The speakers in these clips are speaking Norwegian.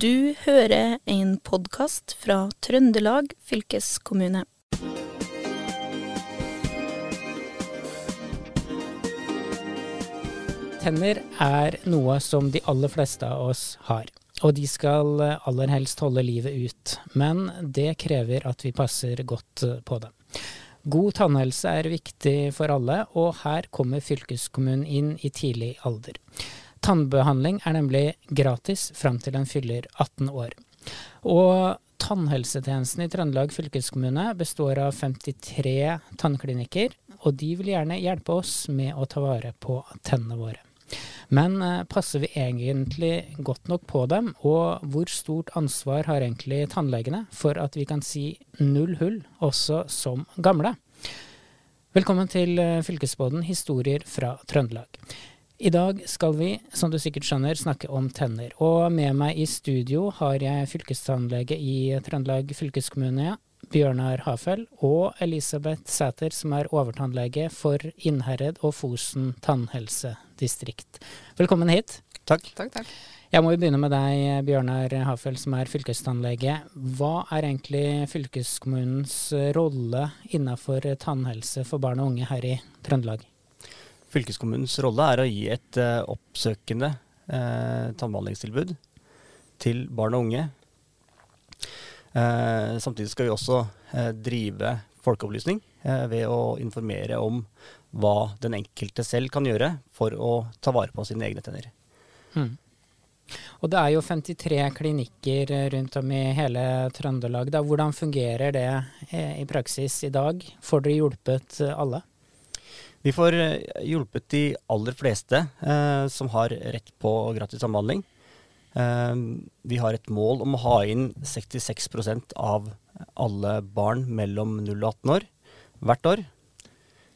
Du hører en podkast fra Trøndelag fylkeskommune. Tenner er noe som de aller fleste av oss har, og de skal aller helst holde livet ut. Men det krever at vi passer godt på dem. God tannhelse er viktig for alle, og her kommer fylkeskommunen inn i tidlig alder. Tannbehandling er nemlig gratis fram til en fyller 18 år. Og tannhelsetjenesten i Trøndelag fylkeskommune består av 53 tannklinikker, og de vil gjerne hjelpe oss med å ta vare på tennene våre. Men eh, passer vi egentlig godt nok på dem, og hvor stort ansvar har egentlig tannlegene for at vi kan si null hull også som gamle? Velkommen til Fylkesbåden historier fra Trøndelag. I dag skal vi, som du sikkert skjønner, snakke om tenner. Og med meg i studio har jeg fylkestannlege i Trøndelag fylkeskommune, Bjørnar Hafell, og Elisabeth Sæter, som er overtannlege for Innherred og Fosen tannhelsedistrikt. Velkommen hit. Takk. Takk, takk. Jeg må jo begynne med deg, Bjørnar Hafell, som er fylkestannlege. Hva er egentlig fylkeskommunens rolle innenfor tannhelse for barn og unge her i Trøndelag? Fylkeskommunens rolle er å gi et uh, oppsøkende uh, tannbehandlingstilbud til barn og unge Uh, samtidig skal vi også drive folkeopplysning ved å informere om hva den enkelte selv kan gjøre for å ta vare på sine egne tenner. Mm. Og det er jo 53 klinikker rundt om i hele Trøndelag. Da. Hvordan fungerer det i praksis i dag? Får dere hjulpet alle? Vi får hjulpet de aller fleste eh, som har rett på gratis samhandling. Eh, vi har et mål om å ha inn 66% av alle barn mellom 0 og 18 år hvert år.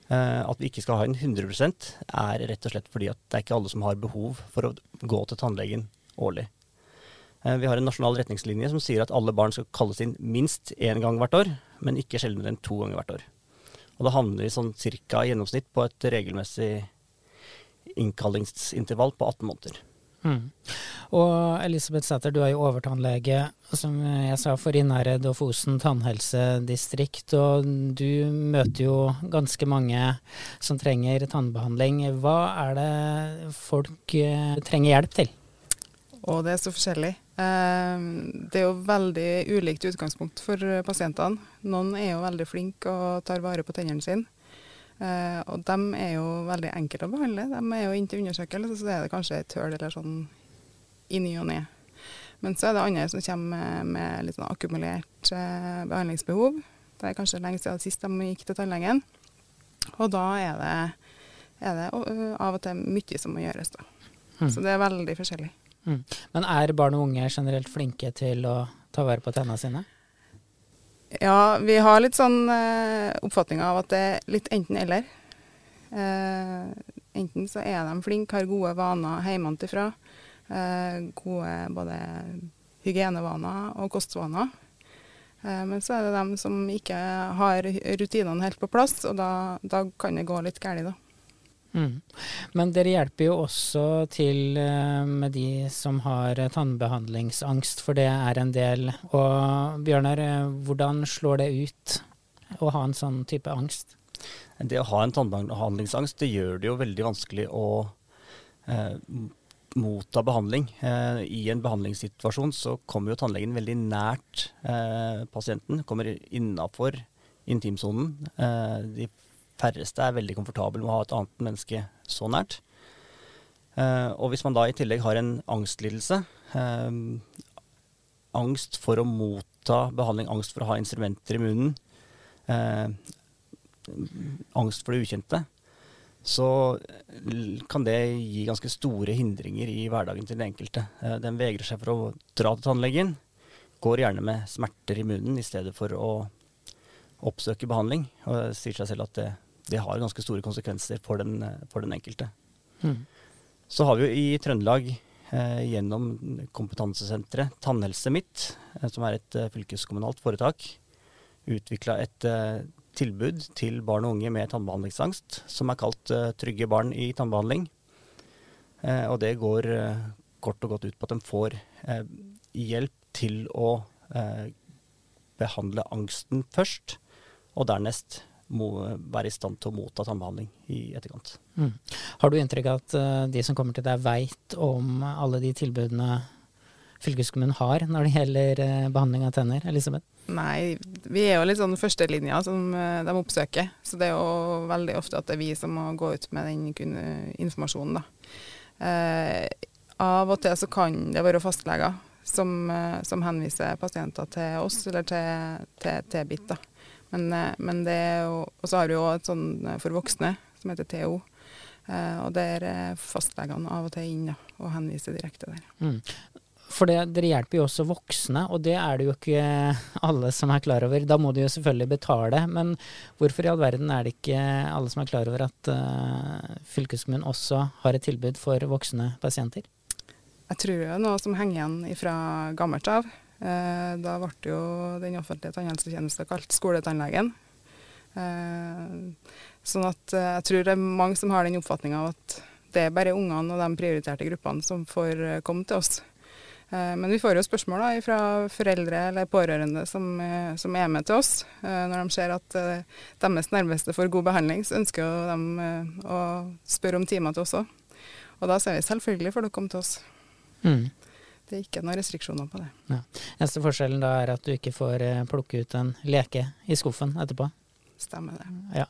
Eh, at vi ikke skal ha inn 100% er rett og slett fordi at det er ikke alle som har behov for å gå til tannlegen årlig. Ehm, vi har en nasjonal retningslinje som sier at alle barn skal kalles inn minst én gang hvert år, men ikke sjeldnere enn to ganger hvert år. Og da havner vi sånn cirka i gjennomsnitt på et regelmessig innkallingsintervall på 18 måneder. Mm. Og Elisabeth Sæther, du er jo overtannlege, som jeg sa, for Innherred og Fosen tannhelsedistrikt. Og du møter jo ganske mange som trenger tannbehandling. Hva er det folk eh, trenger hjelp til? Og det er så forskjellig. Eh, det er jo veldig ulikt utgangspunkt for pasientene. Noen er jo veldig flinke og tar vare på tennene sine. Uh, og de er jo veldig enkle å behandle. De er jo inntil undersøkelse, så det er det kanskje et hull eller sånn i ny og ne. Men så er det andre som kommer med litt sånn akkumulert uh, behandlingsbehov. Det er kanskje lenge siden sist de gikk til tannlegen. Og da er det, er det av og til mye som må gjøres, da. Mm. Så det er veldig forskjellig. Mm. Men er barn og unge generelt flinke til å ta vare på tennene sine? Ja, vi har litt sånn eh, oppfatning av at det er litt enten-eller. Eh, enten så er de flinke, har gode vaner hjemmefra. Eh, gode både hygienevaner og kostvaner. Eh, men så er det dem som ikke har rutinene helt på plass, og da, da kan det gå litt galt, da. Mm. Men dere hjelper jo også til eh, med de som har tannbehandlingsangst, for det er en del. Og Bjørnar, eh, hvordan slår det ut å ha en sånn type angst? Det å ha en tannbehandlingsangst, det gjør det jo veldig vanskelig å eh, motta behandling. Eh, I en behandlingssituasjon så kommer jo tannlegen veldig nært eh, pasienten, kommer innafor intimsonen. Eh, de færreste er veldig komfortable med å ha et annet menneske så nært. Uh, og hvis man da i tillegg har en angstlidelse, uh, angst for å motta behandling, angst for å ha instrumenter i munnen, uh, angst for det ukjente, så kan det gi ganske store hindringer i hverdagen til den enkelte. den vegrer seg for å dra til tannlegen, går gjerne med smerter i munnen i stedet for å oppsøke behandling, og sier seg selv at det det har ganske store konsekvenser for den, for den enkelte. Mm. Så har vi jo i Trøndelag eh, gjennom kompetansesenteret Tannhelse Mitt, eh, som er et eh, fylkeskommunalt foretak, utvikla et eh, tilbud til barn og unge med tannbehandlingsangst, som er kalt eh, Trygge barn i tannbehandling. Eh, og det går kort og godt ut på at de får hjelp til å eh, behandle angsten først, og dernest må være i stand til å motta tannbehandling i etterkant. Mm. Har du inntrykk av at uh, de som kommer til deg veit om alle de tilbudene fylkeskommunen har når det gjelder uh, behandling av tenner, Elisabeth? Nei, vi er jo litt sånn førstelinja som uh, de oppsøker. Så det er jo veldig ofte at det er vi som må gå ut med den informasjonen, da. av og til så kan det være fastleger som, som henviser pasienter til oss eller til, til, til BIT. da. Men, eh, men det er jo Og så har vi jo et sånn eh, for voksne som heter TO. Eh, og der er fastlegene av og til inn og henviser direkte der. Mm. For det, dere hjelper jo også voksne, og det er det jo ikke alle som er klar over. Da må de jo selvfølgelig betale, men hvorfor i all verden er det ikke alle som er klar over at uh, fylkeskommunen også har et tilbud for voksne pasienter? Jeg tror det er noe som henger igjen fra gammelt av. Eh, da ble jo den offentlige tannhelsetjenesten kalt skoletannlegen. Eh, sånn at eh, jeg tror det er mange som har den oppfatninga av at det er bare ungene og de prioriterte gruppene som får komme til oss. Men vi får jo spørsmål da, fra foreldre eller pårørende som, som, er med til oss. Når de ser at deres nærmeste får god behandling, så ønsker de å spørre om timer til oss òg. Og da sier vi selvfølgelig får dere komme til oss. Mm. Det er ikke noen restriksjoner på det. Ja. Eneste forskjellen da er at du ikke får eh, plukke ut en leke i skuffen etterpå? Stemmer det. Ja.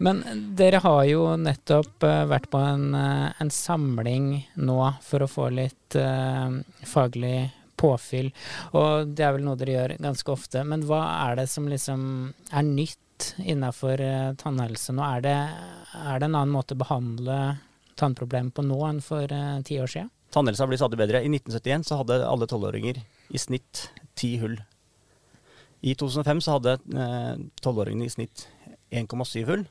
Men dere har jo nettopp uh, vært på en, uh, en, samling nå for å få litt uh, faglig påfyll, og det er vel noe dere gjør ganske ofte. Men hva er det som liksom er nytt innafor tannhelse nå? Er det, er det en annen måte å behandle tannproblemer på nå enn for ti år siden? Tannhelsa blir stadig bedre. I 1971 så hadde alle tolvåringer i snitt ti hull. I 2005 så hadde eh, tolvåringene i snitt 1,7 hull.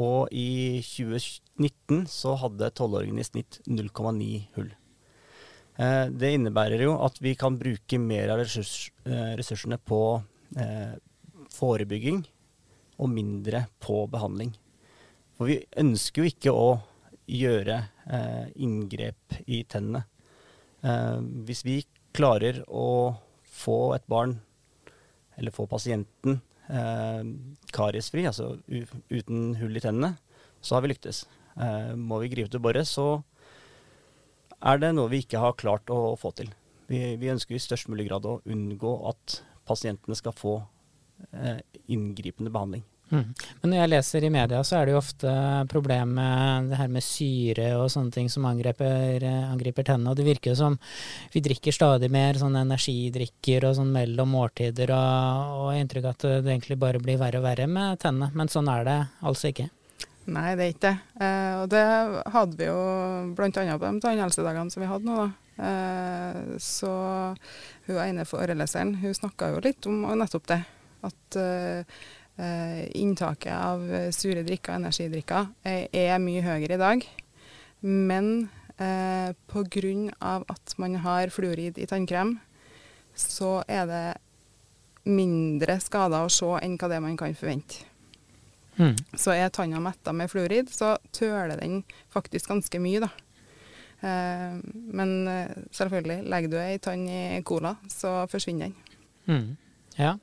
Og i 2019 så hadde tolvåringene i snitt 0,9 hull. Eh, det innebærer jo at vi kan bruke mer av ressurs, eh, ressursene på forebygging og mindre på behandling. For vi ønsker jo ikke å gjøre eh, inngrep i tennene. Eh, hvis vi klarer å få et barn, eller få pasienten, eh, kariesfri, altså uten hull i tennene, så har vi lyktes. Eh, må vi gripe til boret, så er det noe vi ikke har klart å få til. Vi, vi ønsker i størst mulig grad å unngå at pasientene skal få eh, inngripende behandling. Mm. Men når jeg leser i media, så er det jo ofte problem med det her med syre og sånne ting som angriper, angriper tennene. Og det virker jo som vi drikker stadig mer sånne energidrikker og sånn mellom måltider, og, og jeg har inntrykk av at det egentlig bare blir verre og verre med tennene. Men sånn er det altså ikke. Nei, det er ikke det. Eh, og det hadde vi jo bl.a. på de tannhelsedagene som vi hadde nå, da. Eh, så hun ene foreleseren hun snakka jo litt om nettopp det. At Eh, inntaket av sure drikker, energidrikker, er mye høyere i dag. Men eh, pga. at man har fluorid i tannkrem, så er det mindre skader å se enn hva det man kan forvente. Mm. Så er tanna metta med fluorid, så tøler den faktisk ganske mye, da. Eh, men eh, selvfølgelig, legger du ei tann i cola, så forsvinner den. Mm. Ja.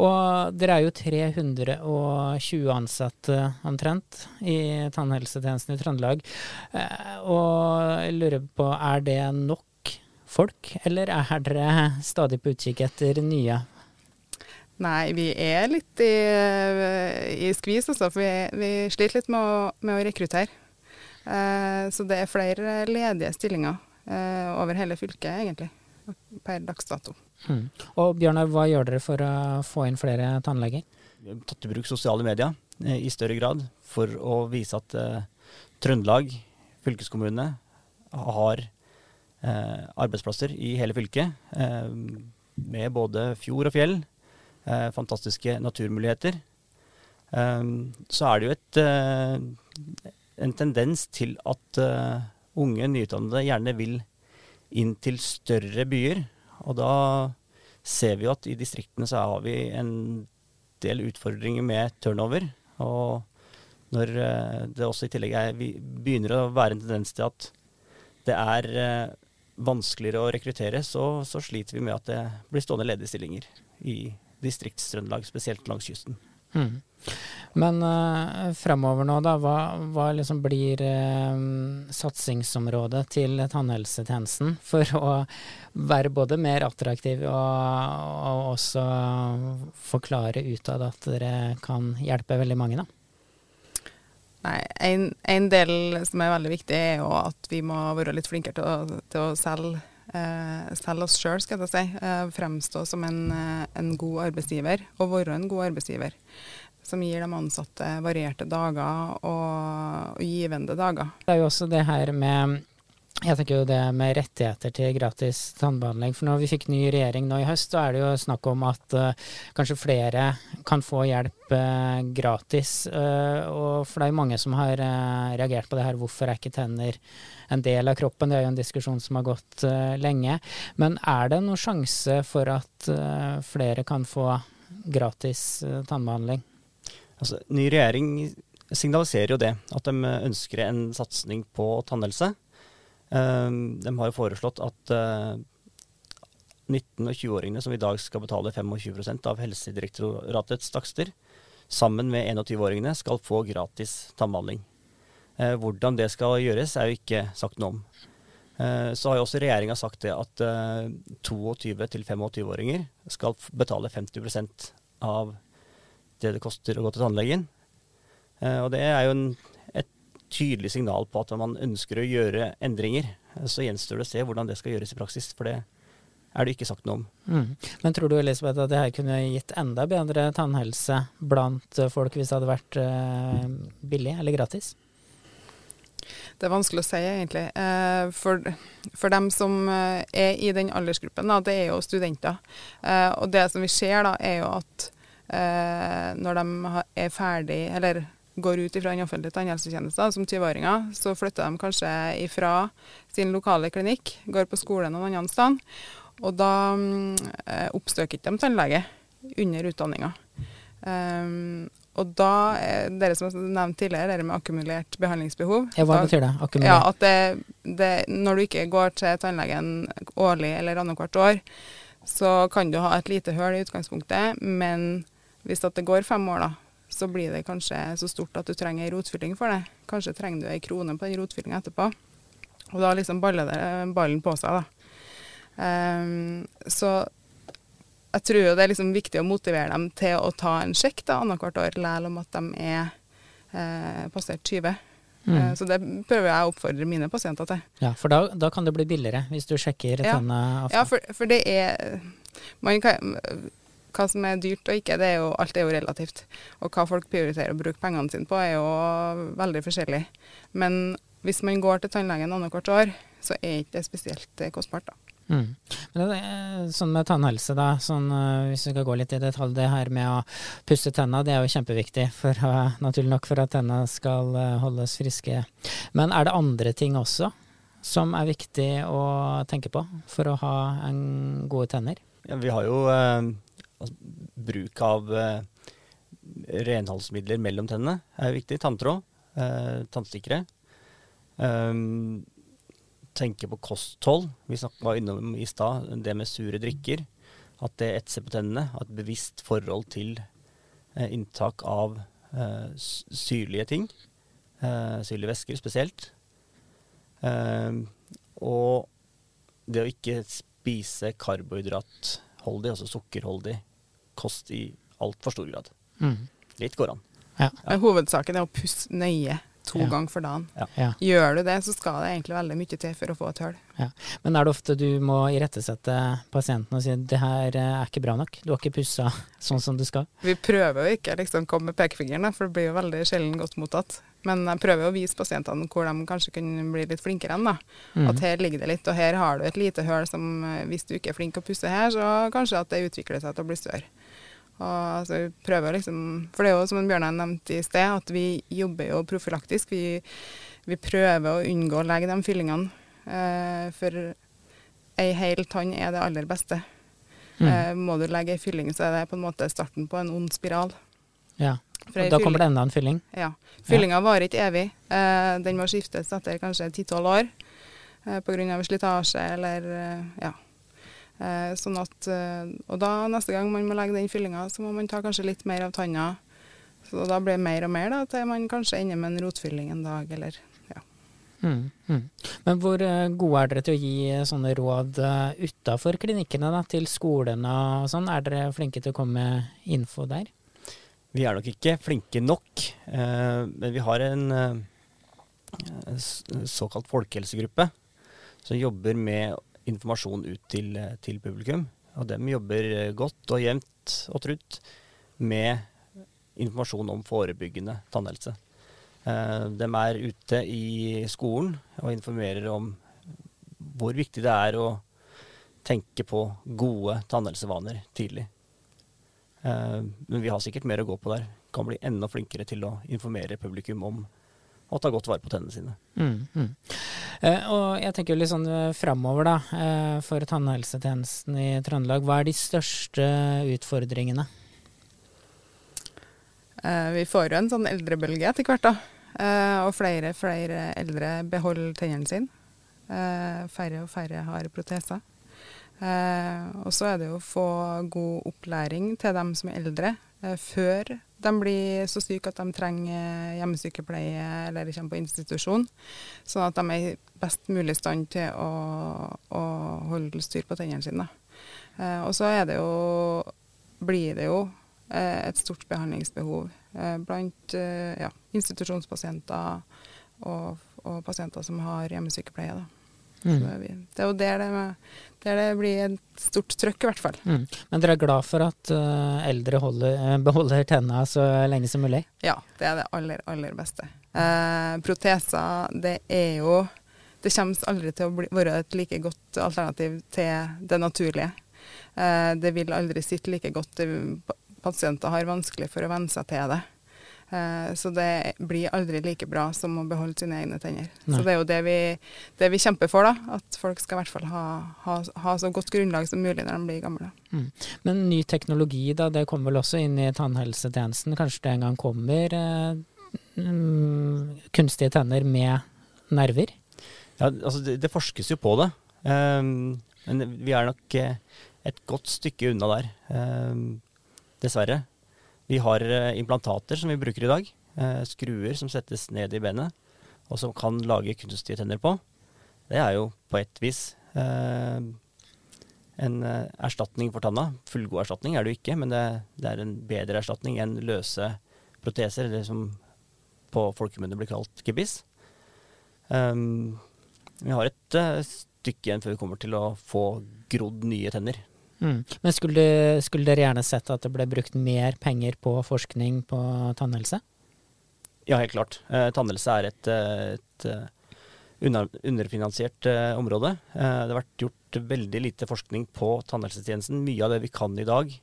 Og dere er jo 320 ansatte omtrent i tannhelsetjenesten i Trøndelag. Eh, og jeg lurer på, er det nok folk, eller er dere stadig på utkikk etter nye? Nei, vi er litt i, i skvis, altså. For vi, vi sliter litt med å, med å rekruttere. Eh, så det er flere ledige stillinger eh, over hele fylket, egentlig, per dags dato. Mm. Og Bjørnar, hva gjør dere for å få inn flere tannleger? Vi har tatt i bruk sosiale medier eh, i større grad for å vise at eh, Trøndelag fylkeskommune har eh, arbeidsplasser i hele fylket. Eh, med både fjord og fjell. Fantastiske naturmuligheter. Så er det jo et, en tendens til at unge nyutdannede gjerne vil inn til større byer og da ser vi jo at i distriktene så har vi en del utfordringer med turnover. Og når eh, det også i tillegg er, begynner å være en tendens til at det er eh, vanskeligere å rekruttere, så, så sliter vi med at det blir stående ledige stillinger i Distrikts-Trøndelag, spesielt langs kysten. Mm. Men uh, fremover nå, da. Hva, hva liksom blir uh, satsingsområdet til tannhelsetjenesten for å være både mer attraktiv og, og også forklare utad at dere kan hjelpe veldig mange, da? Nei, en, en, del som er veldig viktig, er jo at vi må være litt flinkere til å, til å selge, eh, selge oss sjøl, skal jeg si. Eh, fremstå som en, eh, en, god arbeidsgiver, og være en god arbeidsgiver. Som gir de ansatte varierte dager og, og givende dager. Det er jo også det her med jeg tenker jo det med rettigheter til gratis tannbehandling. For når vi fikk ny regjering nå i høst, så er det jo snakk om at uh, kanskje flere kan få hjelp uh, gratis. Uh, og for det er jo mange som har reagert på det her, hvorfor er ikke tenner en del av kroppen? Det er jo en diskusjon som har gått lenge. Men er det noen sjanse for at flere kan få gratis tannbehandling? Altså, ny regjering signaliserer jo det, at de ønsker en satsing på tannhelse. Ehm, de har jo foreslått at 19- eh, og 20-åringene som i dag skal betale 25 av Helsedirektoratets takster, sammen med 21-åringene skal få gratis tannbehandling. Eh, hvordan det skal gjøres, er jo ikke sagt noe om. Eh, så har jo også regjeringa sagt det at 22-25-åringer skal betale 50% av det det koster å gå til tannlegen. Og det er jo en tydelig signal på at man ønsker å gjøre endringer. Så gjenstår det å se hvordan det skal gjøres i praksis, for det er det ikke sagt noe om. Mm. Men tror du Elisabeth, at det her kunne gitt enda bedre tannhelse blant folk hvis det hadde vært uh, billig eller gratis? Det er vanskelig å si, egentlig. Eh, for, for, dem som eh, er i den aldersgruppen, da, det er jo studenter. Og det som vi ser, da, er jo at når de er ferdig, eller går ut fra den offentlige tannhelsetjenesten som 20-åringer, så flytter de kanskje ifra sin lokale klinikk, går på skole noen annen sted, og da eh, oppsøker ikke de tannlege under utdanninga. Um, og da, dere som har nevnt tidligere, det med akkumulert behandlingsbehov Ja, Hva da, betyr det? Akkumulert? Ja, at det, det, Når du ikke går til tannlegen årlig eller annethvert år, så kan du ha et lite høl i utgangspunktet, men hvis det går fem år, da, så blir det kanskje så stort at du trenger ei rotfylling for det. Kanskje trenger du ei krone på den rotfyllinga etterpå. Og da liksom baller det ballen på seg, da. Um, så jeg tror jo det er liksom viktig å motivere dem til å ta en sjekk da, annethvert år, lell om at de er eh, passert 20. Mm. Uh, så det prøver jeg å oppfordre mine pasienter til. Ja, For da, da kan det bli billigere, hvis du sjekker ja. tennene ofte? Ja, for, for det er man kan, hva som er dyrt og ikke, det er jo, alt er jo relativt. Og hva folk prioriterer å bruke pengene sine på, er jo veldig forskjellig. Men hvis man går til tannlegen annethvert år, så er ikke det spesielt eh, kostbart, da. Mm. Men det, sånn med tannhelse, da, sånn, eh, hvis vi skal gå litt i detalj, det her med å pusse tenna, det er jo kjempeviktig, for, uh, naturlig nok for at tenna skal uh, holdes friske. Men er det andre ting også som er viktig å tenke på for å ha en gode tenner? Ja, vi har jo uh, altså, bruk av uh, renholdsmidler mellom tennene er viktig. Tanntråd, uh, tannstikkere. Um, tenke på kosthold. Vi var innom i stad det med sure drikker. At det etser på tennene. At bevisst forhold til uh, inntak av uh, syrlige ting. Syrlige væsker spesielt. Ehm, og det å ikke spise karbohydratholdig, altså sukkerholdig kost i altfor stor grad. Mm. Litt går an. Ja. Ja. Hovedsaken er å pusse nøye to ja. ganger for dagen. Gjør du det, så skal det egentlig veldig mye til for å få et hull. Men er det ofte du må irettesette pasienten og si det her eh, er ikke bra nok, du har ikke pussa sånn som du skal? Vi prøver jo ikke liksom komme med pekefingeren, for det blir jo veldig sjelden godt mottatt. Men jeg prøver å vise pasientene hvor de kanskje kunne bli litt flinkere enn. da. Mm. At her ligger det litt, og her har du et lite hull som eh, hvis du ikke er flink å pusse her, så kanskje at det utvikler seg til å bli større. Og altså, prøver liksom, For det er jo som Bjørnar nevnte i sted, at vi jobber jo profylaktisk. Vi, vi prøver å unngå å legge de fyllingene. Eh, for ei hel tann er det aller beste. Mm. Eh, må du legge ei fylling, så er det på en måte starten på en ond spiral. Ja, og Da kommer det enda en fylling? Ja. Fyllinga ja. varer ikke evig. Eh, den må skiftes etter kanskje 10-12 år. eh, pga. slitasje eller eh, ja. Eh, sånn at, eh, og da neste gang man må legge den fyllinga, så må man ta kanskje litt mer av tanna. Så da blir det mer og mer da, til man kanskje ender med en rotfylling en dag, eller ja. Mm, mm. Men hvor eh, gode er dere til å gi sånne råd utafor klinikkene, da, til skolene og sånn? Er dere flinke til å komme med info der? Vi er nok ikke flinke nok, eh, men vi har en eh, såkalt folkehelsegruppe som jobber med informasjon ut til, eh, til publikum. Og de jobber eh, godt og jevnt og trutt med informasjon om forebyggende tannhelse. Eh, de er ute i skolen og informerer om hvor viktig det er å tenke på gode tannhelsevaner tidlig. Men vi har sikkert mer å gå på der. Kan bli enda flinkere til å informere publikum om å ta godt vare på tennene sine. Mm, mm. Eh, og jeg tenker litt sånn eh, framover, da, eh, for tannhelsetjenesten i Trøndelag. Hva er de største utfordringene? Eh, vi får jo en sånn eldrebølge etter hvert, da. Eh, og flere flere eldre beholder tennene sine. Eh, færre og færre har proteser. Eh, og så er det jo å få god opplæring til dem som er eldre, eh, før de blir så syke at de trenger hjemmesykepleie eller kommer på institusjon. Sånn at de er i best mulig stand til å, å holde styr på tennene sine. Eh, og så det jo, blir det jo eh, et stort behandlingsbehov eh, blant eh, ja, institusjonspasienter og, og pasienter som har hjemmesykepleie. Da. Mm. det, er det er jo der det, der det blir et stort trøkk, i hvert fall. Mm. Men dere er glad for at uh, eldre holder, eh, beholder tenna så lenge som mulig? Ja, det er det aller, aller beste. Uh, proteser, det er jo Det kommer aldri til å bli, være et like godt alternativ til det naturlige. Uh, det vil aldri sitte like godt. Pasienter har vanskelig for å venne seg til det. Eh, så det blir aldri like bra som å beholde sine egne tenner. Nei. Så det er jo det vi, det vi kjemper for, da. At folk skal i hvert fall ha, ha, ha så godt grunnlag som mulig når de blir gamle. Men ny teknologi, da, det kommer vel også inn i tannhelsetjenesten? Kanskje det en gang kommer eh, mm, kunstige tenner med nerver? Ja, altså det, det forskes jo på det, Um, men vi er nok eh, et godt stykke unna der, Um, dessverre. Vi har eh, implantater som vi bruker i dag, eh, skruer som settes ned i benet, og som kan lage kunstige tenner på. Det er jo på et vis eh, en erstatning for tanna. Fullgod erstatning er det jo ikke, men det, er en bedre erstatning enn løse proteser, eller som på folkemunne blir kalt gebiss. Um, vi har et stykke igjen før vi kommer til å få grodd nye tenner. Mm. Men skulle, skulle dere gjerne sett at det ble brukt mer penger på forskning på tannhelse? Ja, helt klart. Eh, tannhelse er et, eh, et eh, under, underfinansiert eh, område. Eh, det har vært gjort veldig lite forskning på tannhelsetjenesten. Mye av det vi kan i dag,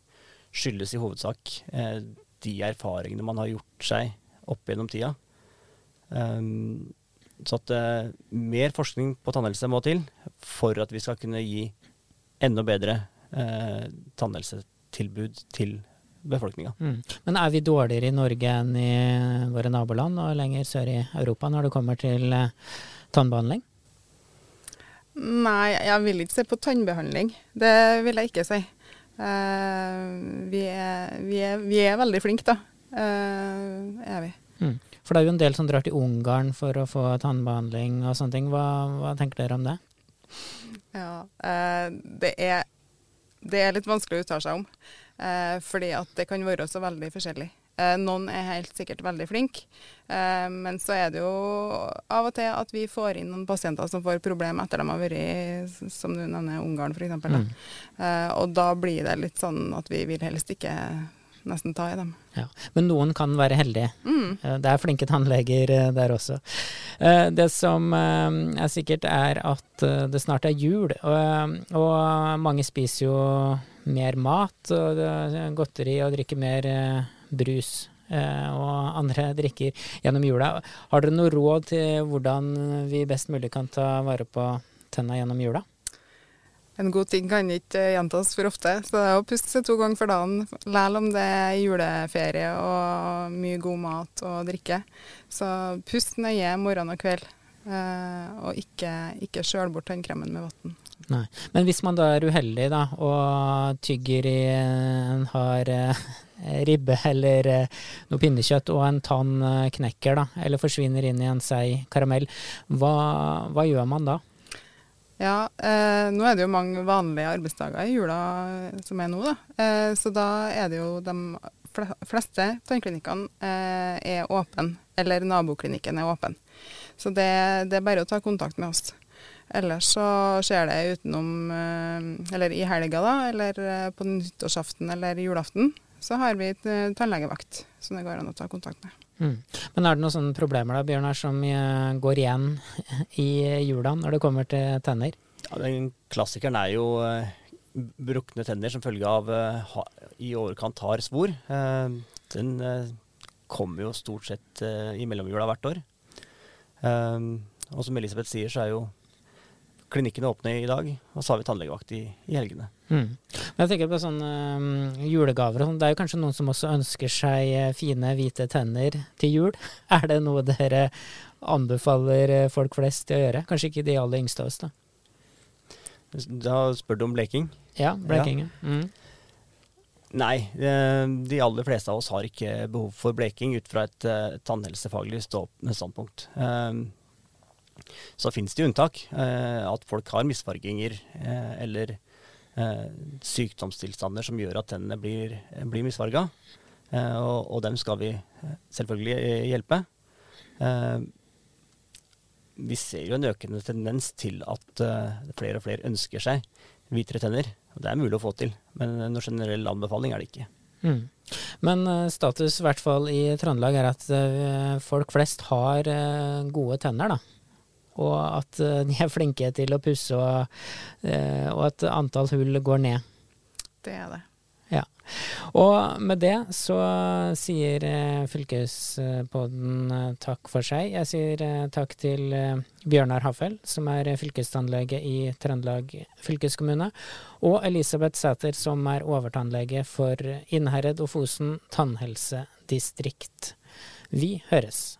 skyldes i hovedsak eh, de erfaringene man har gjort seg opp gjennom tida. Um, så at uh, mer forskning på tannhelse må til for at vi skal kunne gi enda bedre eh, tannhelsetilbud til befolkninga. Mm. Men er vi dårligere i Norge enn i våre naboland og lenger sør i Europa når det kommer til eh, tannbehandling? Nei, jeg vil ikke se på tannbehandling. Det vil jeg ikke si. Uh, vi, er, vi, er, vi er veldig flinke, da. Uh, er vi. Mm. For det er jo en del som drar til Ungarn for å få tannbehandling og sånne ting. Hva, hva tenker dere om det? Ja, uh, det, er, det er litt vanskelig å uttale seg om. eh, fordi at det kan være så veldig forskjellig. Eh, noen er helt sikkert veldig flinke, eh, men så er det jo av og til at vi får inn noen pasienter som får problemer etter de har vært i, som du nevner, Ungarn f.eks. Mm. Eh, og da blir det litt sånn at vi vil helst ikke nesten ta i dem. Ja. Men noen kan være heldige. Mm. Eh, Det er flinke tannleger eh, der også. Eh, Det som er sikkert, er at det snart er jul, og, og mange spiser jo mer mat og godteri og drikker mer brus og andre drikker gjennom jula. Har dere noe råd til hvordan vi best mulig kan ta vare på tenna gjennom jula? En god ting kan ikke gjentas for ofte, så det er å puste seg to ganger for dagen, selv om det er juleferie og mye god mat og drikke. Så pust nøye morgen og kveld. Eh, og ikke, ikke skjøl bort tannkremen med vann. Nei. Men hvis man da er uheldig da, og tygger i en hard eh, ribbe eller eh, noe pinnekjøtt, og en tann eh, knekker, da, eller forsvinner inn i en seig karamell, hva, hva, gjør man da? Ja, eh, nå er det jo mange vanlige arbeidsdager i jula som er nå, da. Eh, så da er det jo de fleste tannklinikkene eh, er åpne, eller naboklinikken er åpen. Så det, det, er bare å ta kontakt med oss. Ellers så skjer det utenom eh, Eller i helga, da, eller eh, på nyttårsaften eller julaften. Så har vi et eh, tannlegevakt som det går an å ta kontakt med. Mm. Men er det noen sånne problemer da, Bjørnar, som går igjen i jula når det kommer til tenner? Ja, den Klassikeren er jo brukne tenner som følge av i overkant hard svor. Den kommer jo stort sett i mellomjula hvert år. Og som Elisabeth sier, så er jo klinikkene åpne i dag, og så har vi tannlegevakt i, i helgene. Mm. Jeg tenker på sånne um, julegaver og sånn. Det er jo kanskje noen som også ønsker seg uh, fine, hvite tenner til jul. Er det noe dere anbefaler uh, folk flest til å gjøre? Kanskje ikke de aller yngste av oss, da. Da spør du om bleking? Ja, bleking. Ja. Mm. Nei, eh, de aller fleste av oss har ikke behov for bleking ut fra et tannhelsefaglig tannhelsefaglig standpunkt. Um, så finnes det unntak. Uh, at folk har misfarginger uh, eller sykdomstilstander som gjør at tennene blir, blir misfarga. Og, og, dem skal vi selvfølgelig hjelpe. Vi ser jo en økende tendens til at flere og flere ønsker seg hvitere tenner. Det er mulig å få til, men noen generell anbefaling er det ikke. Mm. Men status, i hvert fall i Trøndelag, er at folk flest har gode tenner, da. Og at de er flinke til å pusse, og, og at antall hull går ned. Det er det. Ja. Og med det så sier eh, fylkespodden eh, takk for seg. Jeg sier eh, takk til Bjørnar Hafell, som er fylkestannlege i Trøndelag fylkeskommune, og Elisabeth Sæter, som er overtannlege for Innherred og Fosen tannhelsedistrikt. Vi høres.